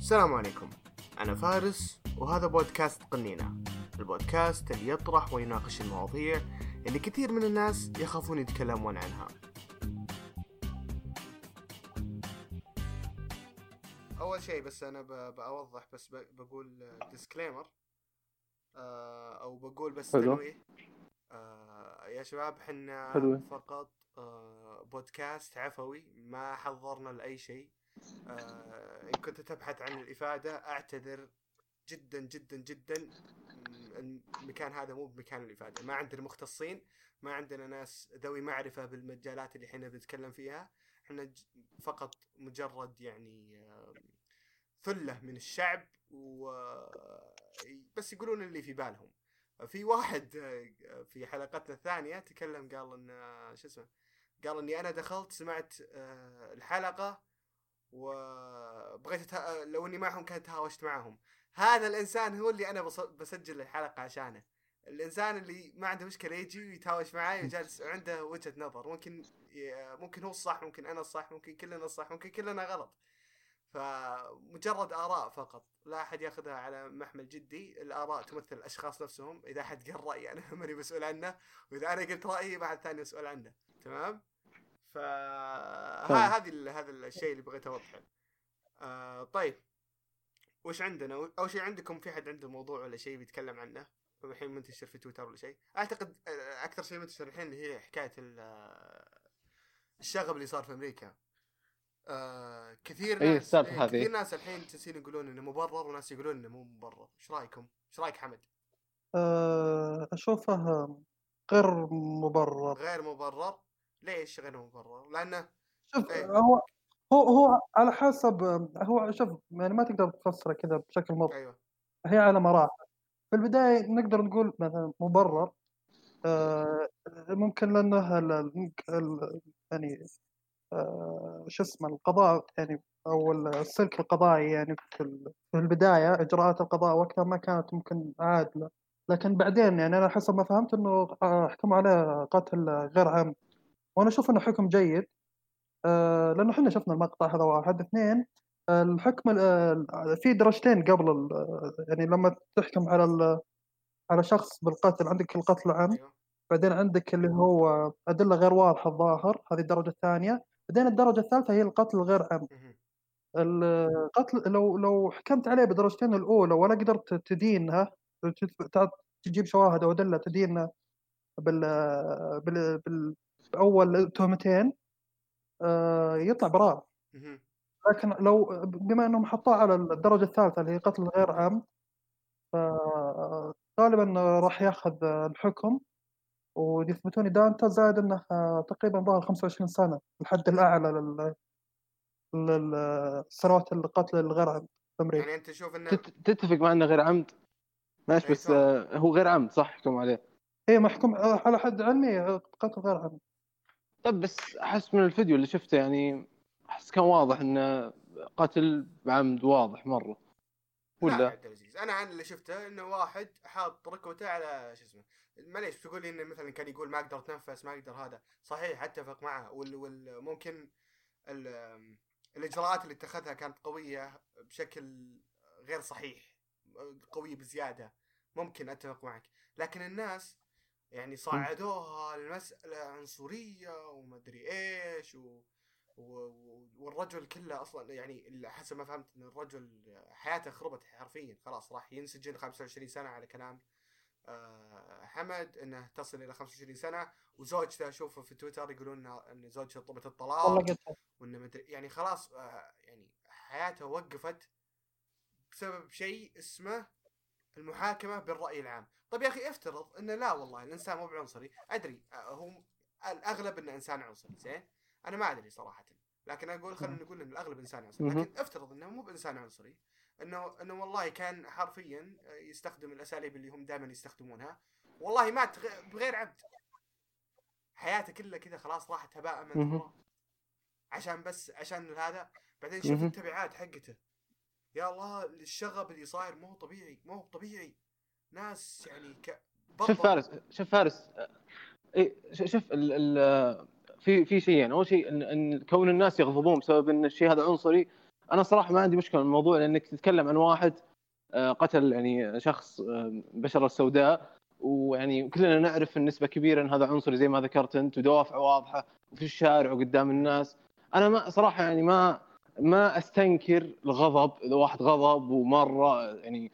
السلام عليكم. أنا فارس وهذا بودكاست قنينة. البودكاست اللي يطرح ويناقش المواضيع اللي كثير من الناس يخافون يتكلمون عنها. أول شيء بس أنا بأوضح بس بقول ديسكليمر أو بقول بس. تنويه. آه، يا شباب حنا حلو. فقط آه، بودكاست عفوي ما حضرنا لأي شيء. آه، إن كنت تبحث عن الإفادة أعتذر جدا جدا جدا المكان هذا مو بمكان الإفادة. ما عندنا مختصين ما عندنا ناس ذوي معرفة بالمجالات اللي إحنا بنتكلم فيها. إحنا فقط مجرد يعني آه، ثلة من الشعب و بس يقولون اللي في بالهم. في واحد آه، في حلقتنا الثانية تكلم قال إن آه، شو اسمه قال إني أنا دخلت سمعت آه، الحلقة وبغيت أتها... لو إني معهم كنت تهاوشت معهم. هذا الإنسان هو اللي أنا بص... بسجل الحلقة عشانه. الإنسان اللي ما عنده مشكلة يجي ويتهاوش معي وجالس عنده وجهة نظر. ممكن. ممكن هو الصح ممكن أنا الصح ممكن كلنا الصح ممكن كلنا غلط. فمجرد آراء فقط. لا أحد يأخذها على محمل جدي. الآراء تمثل الأشخاص نفسهم. إذا أحد قال رأيي أنا ماني مسؤول عنه. وإذا أنا قلت رأيي بعد ثاني مسؤول عنه. تمام؟ ف طيب. ها- هذه ال- هذا الشيء اللي بغيت أوضحه. آه طيب. وش عندنا؟ أول شيء عندكم في حد عنده موضوع ولا شيء بيتكلم عنه؟ الحين منتشر في تويتر ولا شيء؟ أعتقد آه، أكثر شيء منتشر الحين اللي هي حكاية آه، الشغب اللي صار في أمريكا. آه كثير إيه، ناس إيه هذه. كثير ناس الحين جالسين يقولون إنه مبرر وناس يقولون إنه مو مبرر إيش رأيكم؟ إيش رأيك حمد؟ آه، أشوفه غير مبرر. غير مبرر. ليش غير مبرر لأنه شوف إيه. هو هو هو على حسب هو شوف يعني ما تقدر تفسره كذا بشكل مطلق أيوه. هي على مراحل. في البداية نقدر نقول مثلا مبرر. آه، ممكن ال- يعني آه، شو اسمه القضاء يعني أو السلك القضائي يعني في ال- في البداية إجراءات القضاء وقتها ما كانت ممكن عادلة. لكن بعدين يعني أنا حسب ما فهمت إنه آه، حكموا عليه قتل غير عمد وأنا أشوف إنه حكم جيد آه، لأنه إحنا شفنا المقطع هذا واحد اثنين الحكم ال- آه، في درجتين قبل يعني لما تحكم على على شخص بالقتل عندك القتل العمد أيوه بعدين عندك اللي هو أدلة غير واضحة الظاهر هذه الدرجة الثانية بعدين الدرجة الثالثة هي القتل الغير عمد. القتل لو لو حكمت عليه بدرجتين الأولى ولا قدرت تدينها تجيب شواهد أو أدلة تدينها بال بال بال بأول تهمتين آه، يطلع براءة مهم. لكن لو بما إنهم حطوه على الدرجة الثالثة اللي هي قتل غير عمد فغالبا راح ياخذ الحكم ويثبتون ادانته زائد إنه تقريبا ظهر 25 سنة الحد الأعلى لل للسنوات القتل الغير عمد في أمريكا. يعني أنت تشوف إنه تت- تتفق مع إنه غير عمد؟ ماشي إيه، بس. آه، هو غير عمد صح حكم عليه. هي محكوم على حد علمي قتل غير عمد طب بس أحس من الفيديو اللي شفته يعني أحس كان واضح انه قتل بعمد واضح مرة. ولا؟ أنا عن اللي شفته إنه واحد حاط ركبته على شو اسمه معليش تقول لي إنه مثلا كان يقول ما أقدر أتنفس ما أقدر هذا. صحيح أتفق معه. وال, وال ممكن ال الإجراءات اللي اتخذها كانت قوية بشكل غير صحيح قوية بزيادة. ممكن أتفق معك. لكن الناس يعني صعدوها المساله عنصرية ومدري إيش و و- والرجل كله أصلا يعني حسب ما فهمت إن الرجل حياته خربت حرفيا خلاص راح ينسجن 25 سنة على كلام آه، حمد إنه تصل إلى 25 سنة وزوجته أشوفه في تويتر يقولون ان زوجته طلبت الطلاق وإنه مدري يعني خلاص آه، يعني حياته وقفت بسبب شيء اسمه المحاكمة بالرأي العام. طيب يا أخي افترض إنه لا والله الإنسان مو بعنصري. أدري هو الأغلب انه إنسان عنصري زين؟ أنا ما أدري صراحة. لكن أقول خلينا نقول إن الأغلب إنسان عنصري. لكن افترض إنه مو بإنسان عنصري إنه إنه والله كان حرفيا يستخدم الأساليب اللي هم دائما يستخدمونها. والله مات بغير عبد. حياته كلها كذا خلاص راحت هباء. منثورا عشان بس عشان هذا. بعدين شوف. التبعات حقته. يا الله الشغب اللي صاير مو طبيعي مو طبيعي. ناس يعني ك... شوف فارس شوف فارس ش- شوف ال ال في في شيء يعني أول شيء إن, إن كون الناس يغضبون بسبب إن الشيء هذا عنصري أنا صراحة ما عندي مشكلة بالموضوع لأنك تتكلم عن واحد آه، قتل يعني شخص بشرة سوداء ويعني كلنا نعرف النسبة كبيرة إن هذا عنصري زي ما ذكرت أنت ودوافعه واضحة وفي الشارع وقدام الناس. أنا ما صراحة يعني ما ما أستنكر الغضب إذا واحد غضب ومرة يعني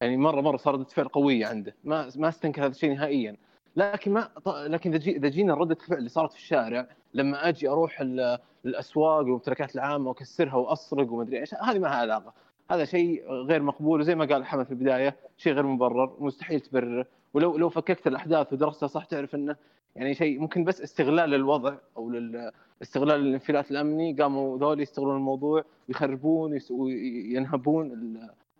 يعني مرة مرة صار ردة فعل قوية عنده. ما ما استنكر هذا الشيء نهائيا. لكن ما لكن إذا جي- جينا ردة الفعل اللي صارت في الشارع لما أجي أروح ال- الأسواق والممتلكات العامة وأكسرها واسرق ومدري إيش هذه ما لها علاقة. هذا شيء غير مقبول وزي ما قال حمد في البداية شيء غير مبرر مستحيل تبرره ولو لو فككت الأحداث ودرستها صح تعرف إنه يعني شيء ممكن بس استغلال للوضع أو لل استغلال الانفلات الأمني قاموا ذول يستغلون الموضوع ويخربون وينهبون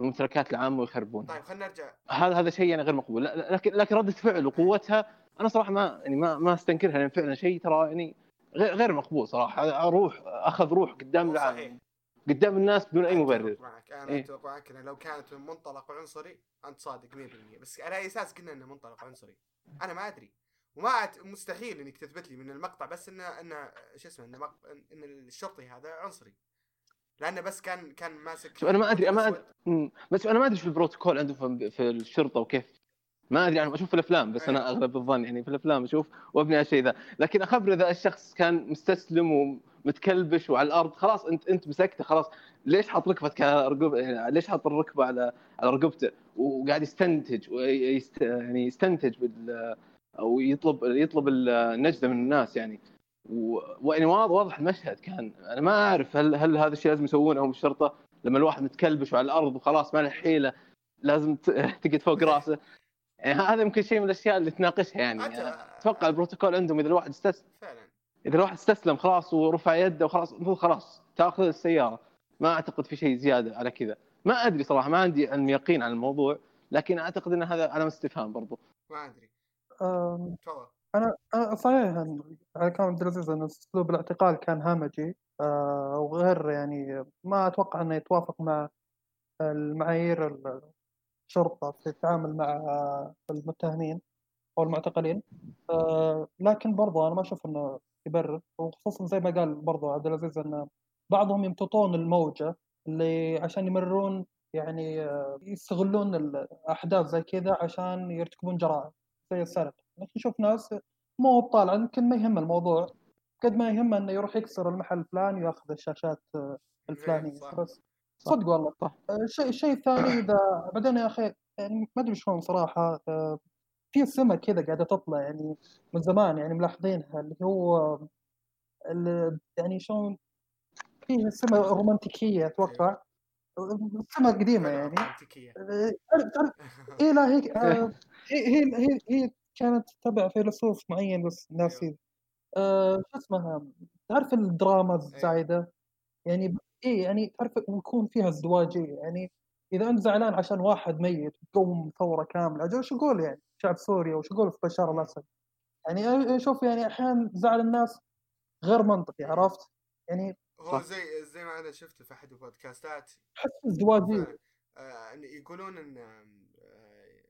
الممتلكات العامة ويخربون طيب خلينا نرجع. هذا هذا شيء يعني غير مقبول. لكن لكن رده فعل وقوتها أنا صراحة ما يعني ما ما أستنكرها لأن فعلا شيء ترى يعني غير غير مقبول صراحة. روح أخذ روح قدام العالم. قدام الناس بدون أي مبرر. معك أنا إيه. أتفق معك لو كانت من منطلق عنصري أنت صادق 100% بس على أي أساس قلنا إنه منطلق عنصري؟ أنا ما أدري. وما أت... مستحيل إنك تثبت لي من المقطع بس انه انه شو اسمه إنه مق... إن الشرطي هذا عنصري. لأنه بس كان كان ماسك شوف أنا ما أدري ما. أدري. بس أنا ما أدري في البروتوكول عندهم في- الشرطة وكيف. ما أدري أنا أشوف في الأفلام بس أنا أغلب الظن يعني في الأفلام أشوف وأبني على الشيء ذا. لكن أخبر إذا الشخص كان مستسلم ومتكلبش وعلى الأرض خلاص انت أنت مسكته خلاص. ليش حاط ركبتك على ركب يعني ليش حاط الركبة على على رقبته وقاعد يستنتج ويست يعني يستنتج بال أو يطلب يطلب النجدة من الناس يعني. و- ويعني واضح واضح المشهد كان أنا ما أعرف هل هل هذا الشيء لازم يسوونه هم الشرطه لما الواحد متكلبش وعلى الأرض وخلاص ما له حيلة لازم تقعد فوق راسه. يعني هذا يمكن شيء من الأشياء اللي تناقشها يعني. أنت- أتوقع البروتوكول عندهم إذا الواحد استسلم فعلا. إذا الواحد استسلم خلاص ورفع يده وخلاص المفروض خلاص تأخذ السيارة. ما أعتقد في شيء زيادة على كذا. ما أدري صراحة ما عندي علم يقين عن الموضوع لكن أعتقد إن هذا علامه استفهام برضو. ما أدري. تفضل. أنا أنا صحيح إن- على كلام عبد العزيز إن اسلوب الاعتقال كان همجي آه، وغير يعني ما أتوقع إنه يتوافق مع المعايير ال- الشرطة في التعامل مع المتهمين أو المعتقلين. آه، لكن برضه أنا ما أشوف إنه يبرر وخصوصا زي ما قال برضه عبد العزيز ان بعضهم يمتطون الموجة اللي عشان يمررون يعني آه، يستغلون الأحداث زي كذا عشان يرتكبون جرائم زي السرقه لكن نشوف ناس مو هو طالع يمكن ما يهم الموضوع قد ما يهمه إنه يروح يكسر المحل الفلاني وياخذ الشاشات آه، الفلانية صح. بس صدق والله. صح. آه، الشيء الشيء الثاني إذا بعدين يا أخي يعني ما أدري شلون صراحة آه، في سمة كذا قاعدة تطلع يعني من زمان يعني ملاحظينها اللي هو اللي يعني شلون فيها سمة رومانتيكية أتوقع. سمة قديمة فعلاً يعني تعرف اي لا هي هي, هي كانت تبع فيلسوف معين بس ناسي. آه، شو اسمها؟ تعرف الدراما الزايدة؟ يعني اي يعني تعرف يكون فيها ازدواجية يعني إذا أنت زعلان عشان واحد ميت تقوم ثورة كاملة أجل شو أقول يعني؟ شعب سوريا وش أقول في بشار الأسد؟ يعني أشوف يعني أحيانا زعل الناس غير منطقي عرفت؟ يعني هو. زي زي ما أنا شفته في أحد البودكاستات. احس ازدواجية. آه، إن يقولون إن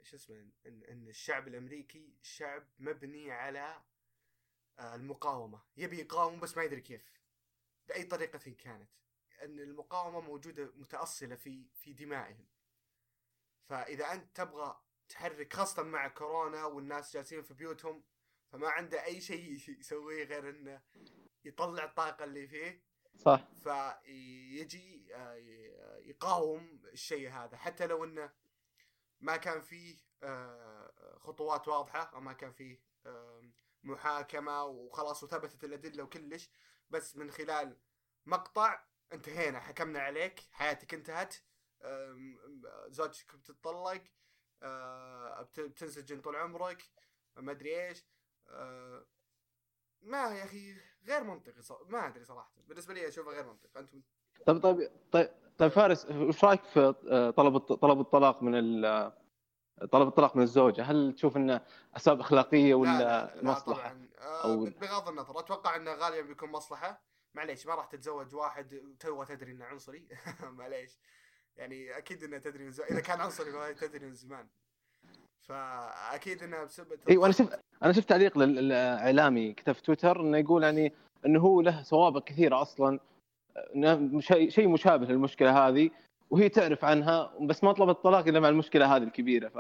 شو اسمه إن إن الشعب الأمريكي شعب مبني على آه، المقاومة. يبي يقاوم بس ما يدري كيف. بأي طريقة كانت. إن المقاومة موجودة متأصلة في في دمائهم. فإذا أنت تبغى تحرك خاصة مع كورونا والناس جالسين في بيوتهم فما عنده أي شيء يسويه غير إنه يطلع الطاقة اللي فيه. صح. فيجي آه، يقاوم الشيء هذا. حتى لو إنه ما كان فيه آه، خطوات واضحة أو ما كان فيه محاكمة وخلاص وثبتت الأدلة وكلش. بس من خلال مقطع انتهينا حكمنا عليك حياتك انتهت. زوجتك بتطلق آه، بت- بتنسجن طول عمرك ما أدري إيش. آه، ما يا أخي غير منطقي. ما أدري صراحة. بالنسبة لي أشوفه غير منطقي. أنتم طيب طيب طيب طيب فارس وش رأيك في آه، طلب طلب الطلاق من ال- طلب الطلاق من الزوجة؟ هل تشوف إنه أسباب أخلاقية ولا لا لا, لا مصلحة؟ طبعا. آه أو- بغض النظر أتوقع إنه غالبا بيكون مصلحة. معليش ما راح تتزوج واحد تو تدري إنه عنصري. معليش. يعني أكيد إنه تدري من زمان إذا كان عنصري فهي تدري من زمان. فأكيد انها بسبب إي وأنا شفت أنا شفت تعليق للإعلامي كتب في تويتر إنه يقول يعني إنه هو له سوابق كثيرة أصلا. شيء شيء مشابه للمشكلة هذه وهي تعرف عنها بس ما طلبت الطلاق إلا مع المشكلة هذه الكبيرة ف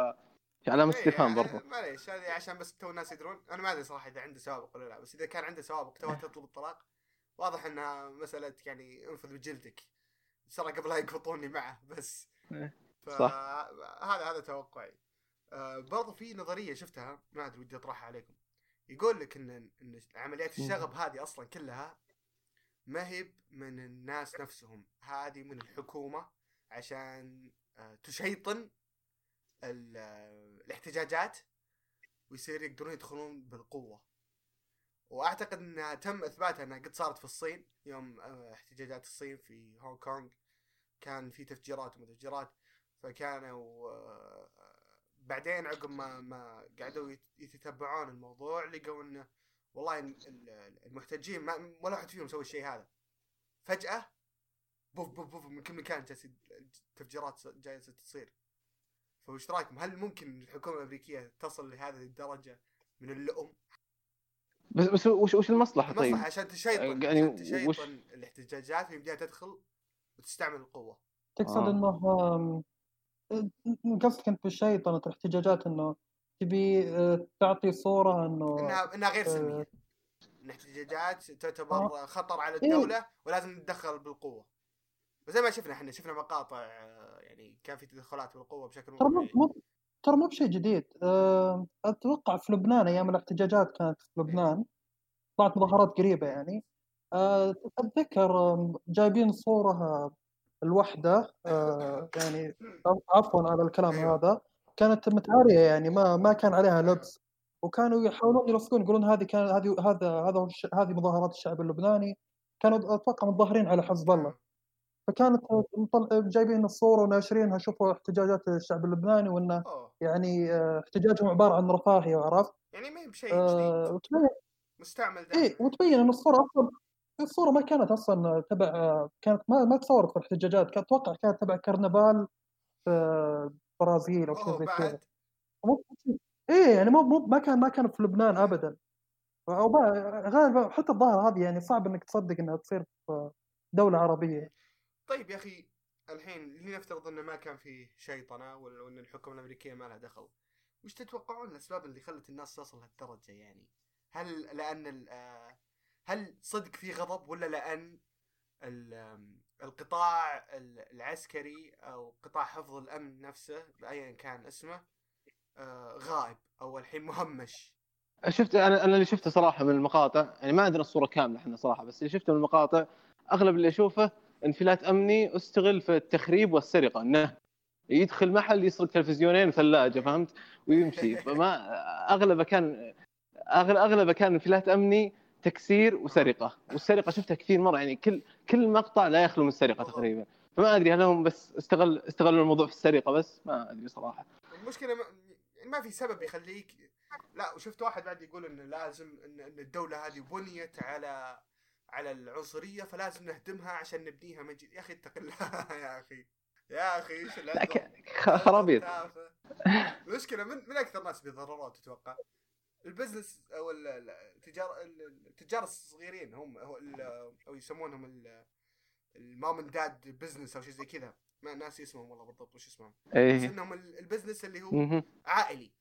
في علامة إيه، استفهام برضه معليش هذه عشان بس تو الناس يدرون. أنا ما أدري صراحة إذا عنده سوابق ولا لا بس إذا كان عنده سوابق تو تطلب الطلاق. واضح إنها مسألة يعني انفذ بجلدك. ترى قبل لا يقبطوني معه بس. إيه، ف- صح. هذا هذا توقعي. آه برضو في نظرية شفتها ما أدري ودي أطرحها عليكم. يقول لك ان إن عمليات الشغب هذه أصلا كلها ما هي من الناس نفسهم. هذه من الحكومة عشان آه، تشيطن آه، الاحتجاجات ويصير يقدرون يدخلون بالقوة. وأعتقد انها تم اثباتها أنها قد صارت في الصين يوم آه، احتجاجات الصين في هونغ كونغ. كان في تفجيرات ومتفجيرات فكانوا بعدين عقب ما ما قعدوا يت- يتتبعون الموضوع لقوا إنه والله ال- ال- المحتجين ما ولا واحد فيهم سوى الشيء هذا. فجأة بوف بوف بوف من كل مكان جالس تفجيرات جالسة تصير. فوش رأيكم؟ هل ممكن الحكومة الأمريكية تصل لهذه الدرجة من اللؤم؟ بس بس وش وش المصلحة طيب؟ المصلحة عشان تشيطن يعني عشان تشيطن وش- الاحتجاجات ويبدأ تدخل وتستعمل القوة. تقصد آه. إنه قصدك أنت بالشيطنة الاحتجاجات إنه تبي آه، تعطي صورة إنه إنها إنها غير آه. سلميه الاحتجاجات تعتبر خطر على إيه. الدولة ولازم نتدخل بالقوة. وزي ما شفنا إحنا شفنا مقاطع آه، يعني كان في تدخلات بالقوة بشكل ترى مو ترى مو بشيء جديد. آه، أتوقع في لبنان أيام الاحتجاجات كانت في لبنان. طلعت مظاهرات قريبة يعني. آه، أتذكر جايبين صورة آه، الوحدة آه، يعني عفوا على الكلام أيوة. هذا. كانت متعارية يعني ما ما كان عليها لبس. وكانوا يحاولون يلصقون يقولون هذه كان هذه هذا هذا هذه مظاهرات الشعب اللبناني. كانوا أتوقع متظاهرين على حزب الله. فكانت جايبين الصورة وناشرينها شوفوا احتجاجات الشعب اللبناني وانه يعني آه، احتجاجهم عبارة عن رفاهية عرفت؟ يعني ما هي بشيء آه، جديد وتبين. مستعمل إيه دائما وتبين إن الصورة أصلا الصورة ما كانت أصلا تبع آه، كانت ما ما تصورت في الاحتجاجات. كانت أتوقع كانت تبع كرنفال في البرازيل أو شيء زي كذا. إيه يعني مو مو ما كان ما كان في لبنان ابدا. غالبا حتى الظاهرة هذه يعني صعب إنك تصدق إنها تصير في دولة عربية. طيب يا أخي الحين لنفترض إنه ما كان في شيطنة ولا وإن الحكومة الأمريكية ما لها دخل. وش تتوقعون الأسباب اللي خلت الناس تصل لهالدرجه يعني؟ هل لأن آه، هل صدق في غضب ولا لأن القطاع ال- العسكري أو قطاع حفظ الأمن نفسه بايا كان اسمه آه، غائب أو الحين مهمش. شفت أنا أنا اللي شفته صراحة من المقاطع يعني ما عندنا الصورة كاملة إحنا صراحة بس اللي شفته من المقاطع أغلب اللي أشوفه انفلات أمني استغل في التخريب والسرقة إنه يدخل محل يسرق تلفزيونين وثلاجة فهمت؟ ويمشي. فما أغلبه كان أغلبه كان انفلات أمني تكسير وسرقة. والسرقة شفتها كثير مرة يعني كل كل مقطع لا يخلو من السرقة تقريبا. فما أدري هل هم بس استغل استغلوا الموضوع في السرقة بس؟ ما أدري صراحة. المشكلة ما, يعني ما في سبب يخليك لا وشفت واحد بعد يقول انه لازم ان إن الدولة هذه بنيت على على العنصرية فلازم نهدمها عشان نبنيها. من جديد يا أخي اتق الله يا أخي. يا أخي إيش خرابيط. المشكلة من من أكثر ناس بيتضررون تتوقع؟ ال business أو ال- ال- التجار ال- التجار الصغيرين هم هو ال- أو يسمونهم ال- ال mom and dad business أو شيء زي كذا ما ناسي اسمهم والله بالضبط وش اسمهم بس إيه إنهم ال- ال business اللي هو. عائلي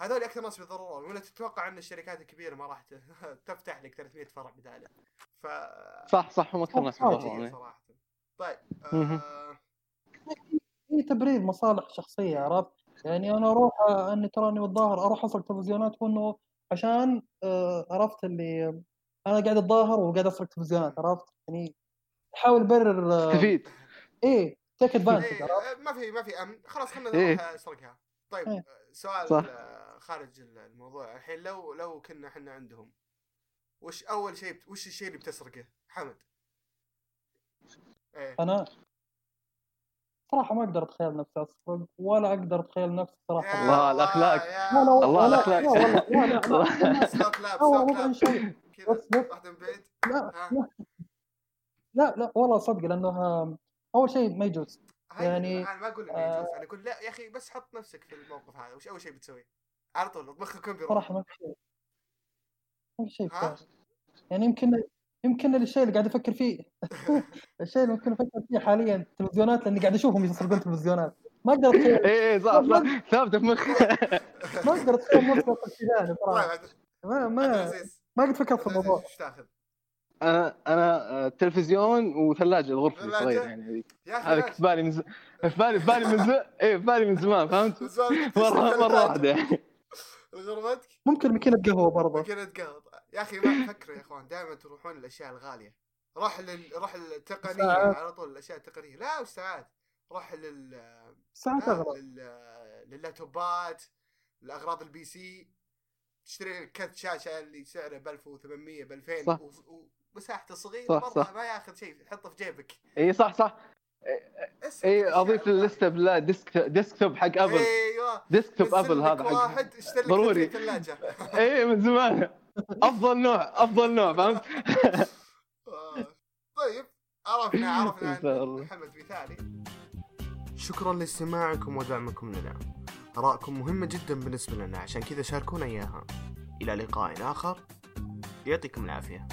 هذول أكثر ناس بيتضررون ولا تتوقع إن الشركات الكبيرة ما راح تفتح لك 300 فرع بدالة ف صح صح هم أكثر ناس يضررون عجيب إيه. صراحة طيب. آه هي تبرير مصالح شخصية عرفت؟ يعني أنا أروح آه، إني تراني متظاهر أروح أسرق تلفزيونات وإنه عشان آه، عرفت اللي أنا قاعد أتظاهر وقاعد أسرق تلفزيونات عرفت؟ يعني أحاول أبرر آه، استفيد إيه تيك ادفانتج إيه عرفت؟ آه، ما في ما في امن خلاص خلينا إيه. نروح أسرقها طيب إيه. آه، سؤال صح. آه، خارج الموضوع الحين لو لو كنا إحنا عندهم وش أول شيء بت- وش الشيء اللي بتسرقه حمد إيه أنا صراحة ما أقدر أتخيل نفسي أسرق ولا أقدر أتخيل نفسي صراحة. يا الله لا الله لا الأخلاق. لا. واحدة من بعيد لا لا. لا لا والله صدق لأنه أول شيء ما يجوز. يعني، أنا ما أقول إنه آه، يجوز أنا أقول لا يا أخي بس حط نفسك في الموقف هذا وش أول شيء بتسوي؟ على طول مخك يكون بيروح؟ صراحة ما في شيء. ما في شيء. يعني يمكن يمكن الشيء اللي قاعد أفكر فيه. الشيء اللي ممكن أفكر فيه حاليا التلفزيونات لأني قاعد أشوفهم يسرقون تلفزيونات. ما أقدر أتخيل. اي اي صح صح. ثابته في مخي. ما أقدر أتخيل نفسي طيب ما ما ما قد فكرت في الموضوع. إيش تاخذ؟ أنا أنا آه، تلفزيون وثلاجة الغرفة؟ الصغيره يعني هذا ماشي. في بالي من ز... في بالي في بالي من ز... إيه في بالي من زمان فهمت؟ مرة مرة واحدة. يعني غرفتك ممكن ماكينه قهوة برضه. ماكينة قهوة. يا أخي ما فكروا يا إخوان دائما تروحون الأشياء الغالية. روح لل... روح التقنيه ساعات. على طول الأشياء التقنية. لا وش ساعات؟ روح لل ساعات اغلى لل... لللابتوبات لأغراض البي سي تشتري لك كرت شاشة اللي سعره ب 1800 ب 2000 صح. و- ومساحته صغيرة صح، صح. ما ياخذ شيء حطه في جيبك. إي صح صح. اي الأشياء أضيف الغالية. للسته بالله ديسك ديسكتوب حق أبل. أيوه. ديسكتوب نزل أبل هذا حق واحد اشتري ضروري. ثلاجة. اي من زمان. أفضل نوع أفضل نوع فهمت؟ طيب عرفنا عرفنا. محمد مثالي شكرا لاستماعكم ودعمكم لنا. آراءكم مهمة جدا بالنسبة لنا عشان كذا شاركونا إياها. إلى لقاء آخر. يعطيكم العافية.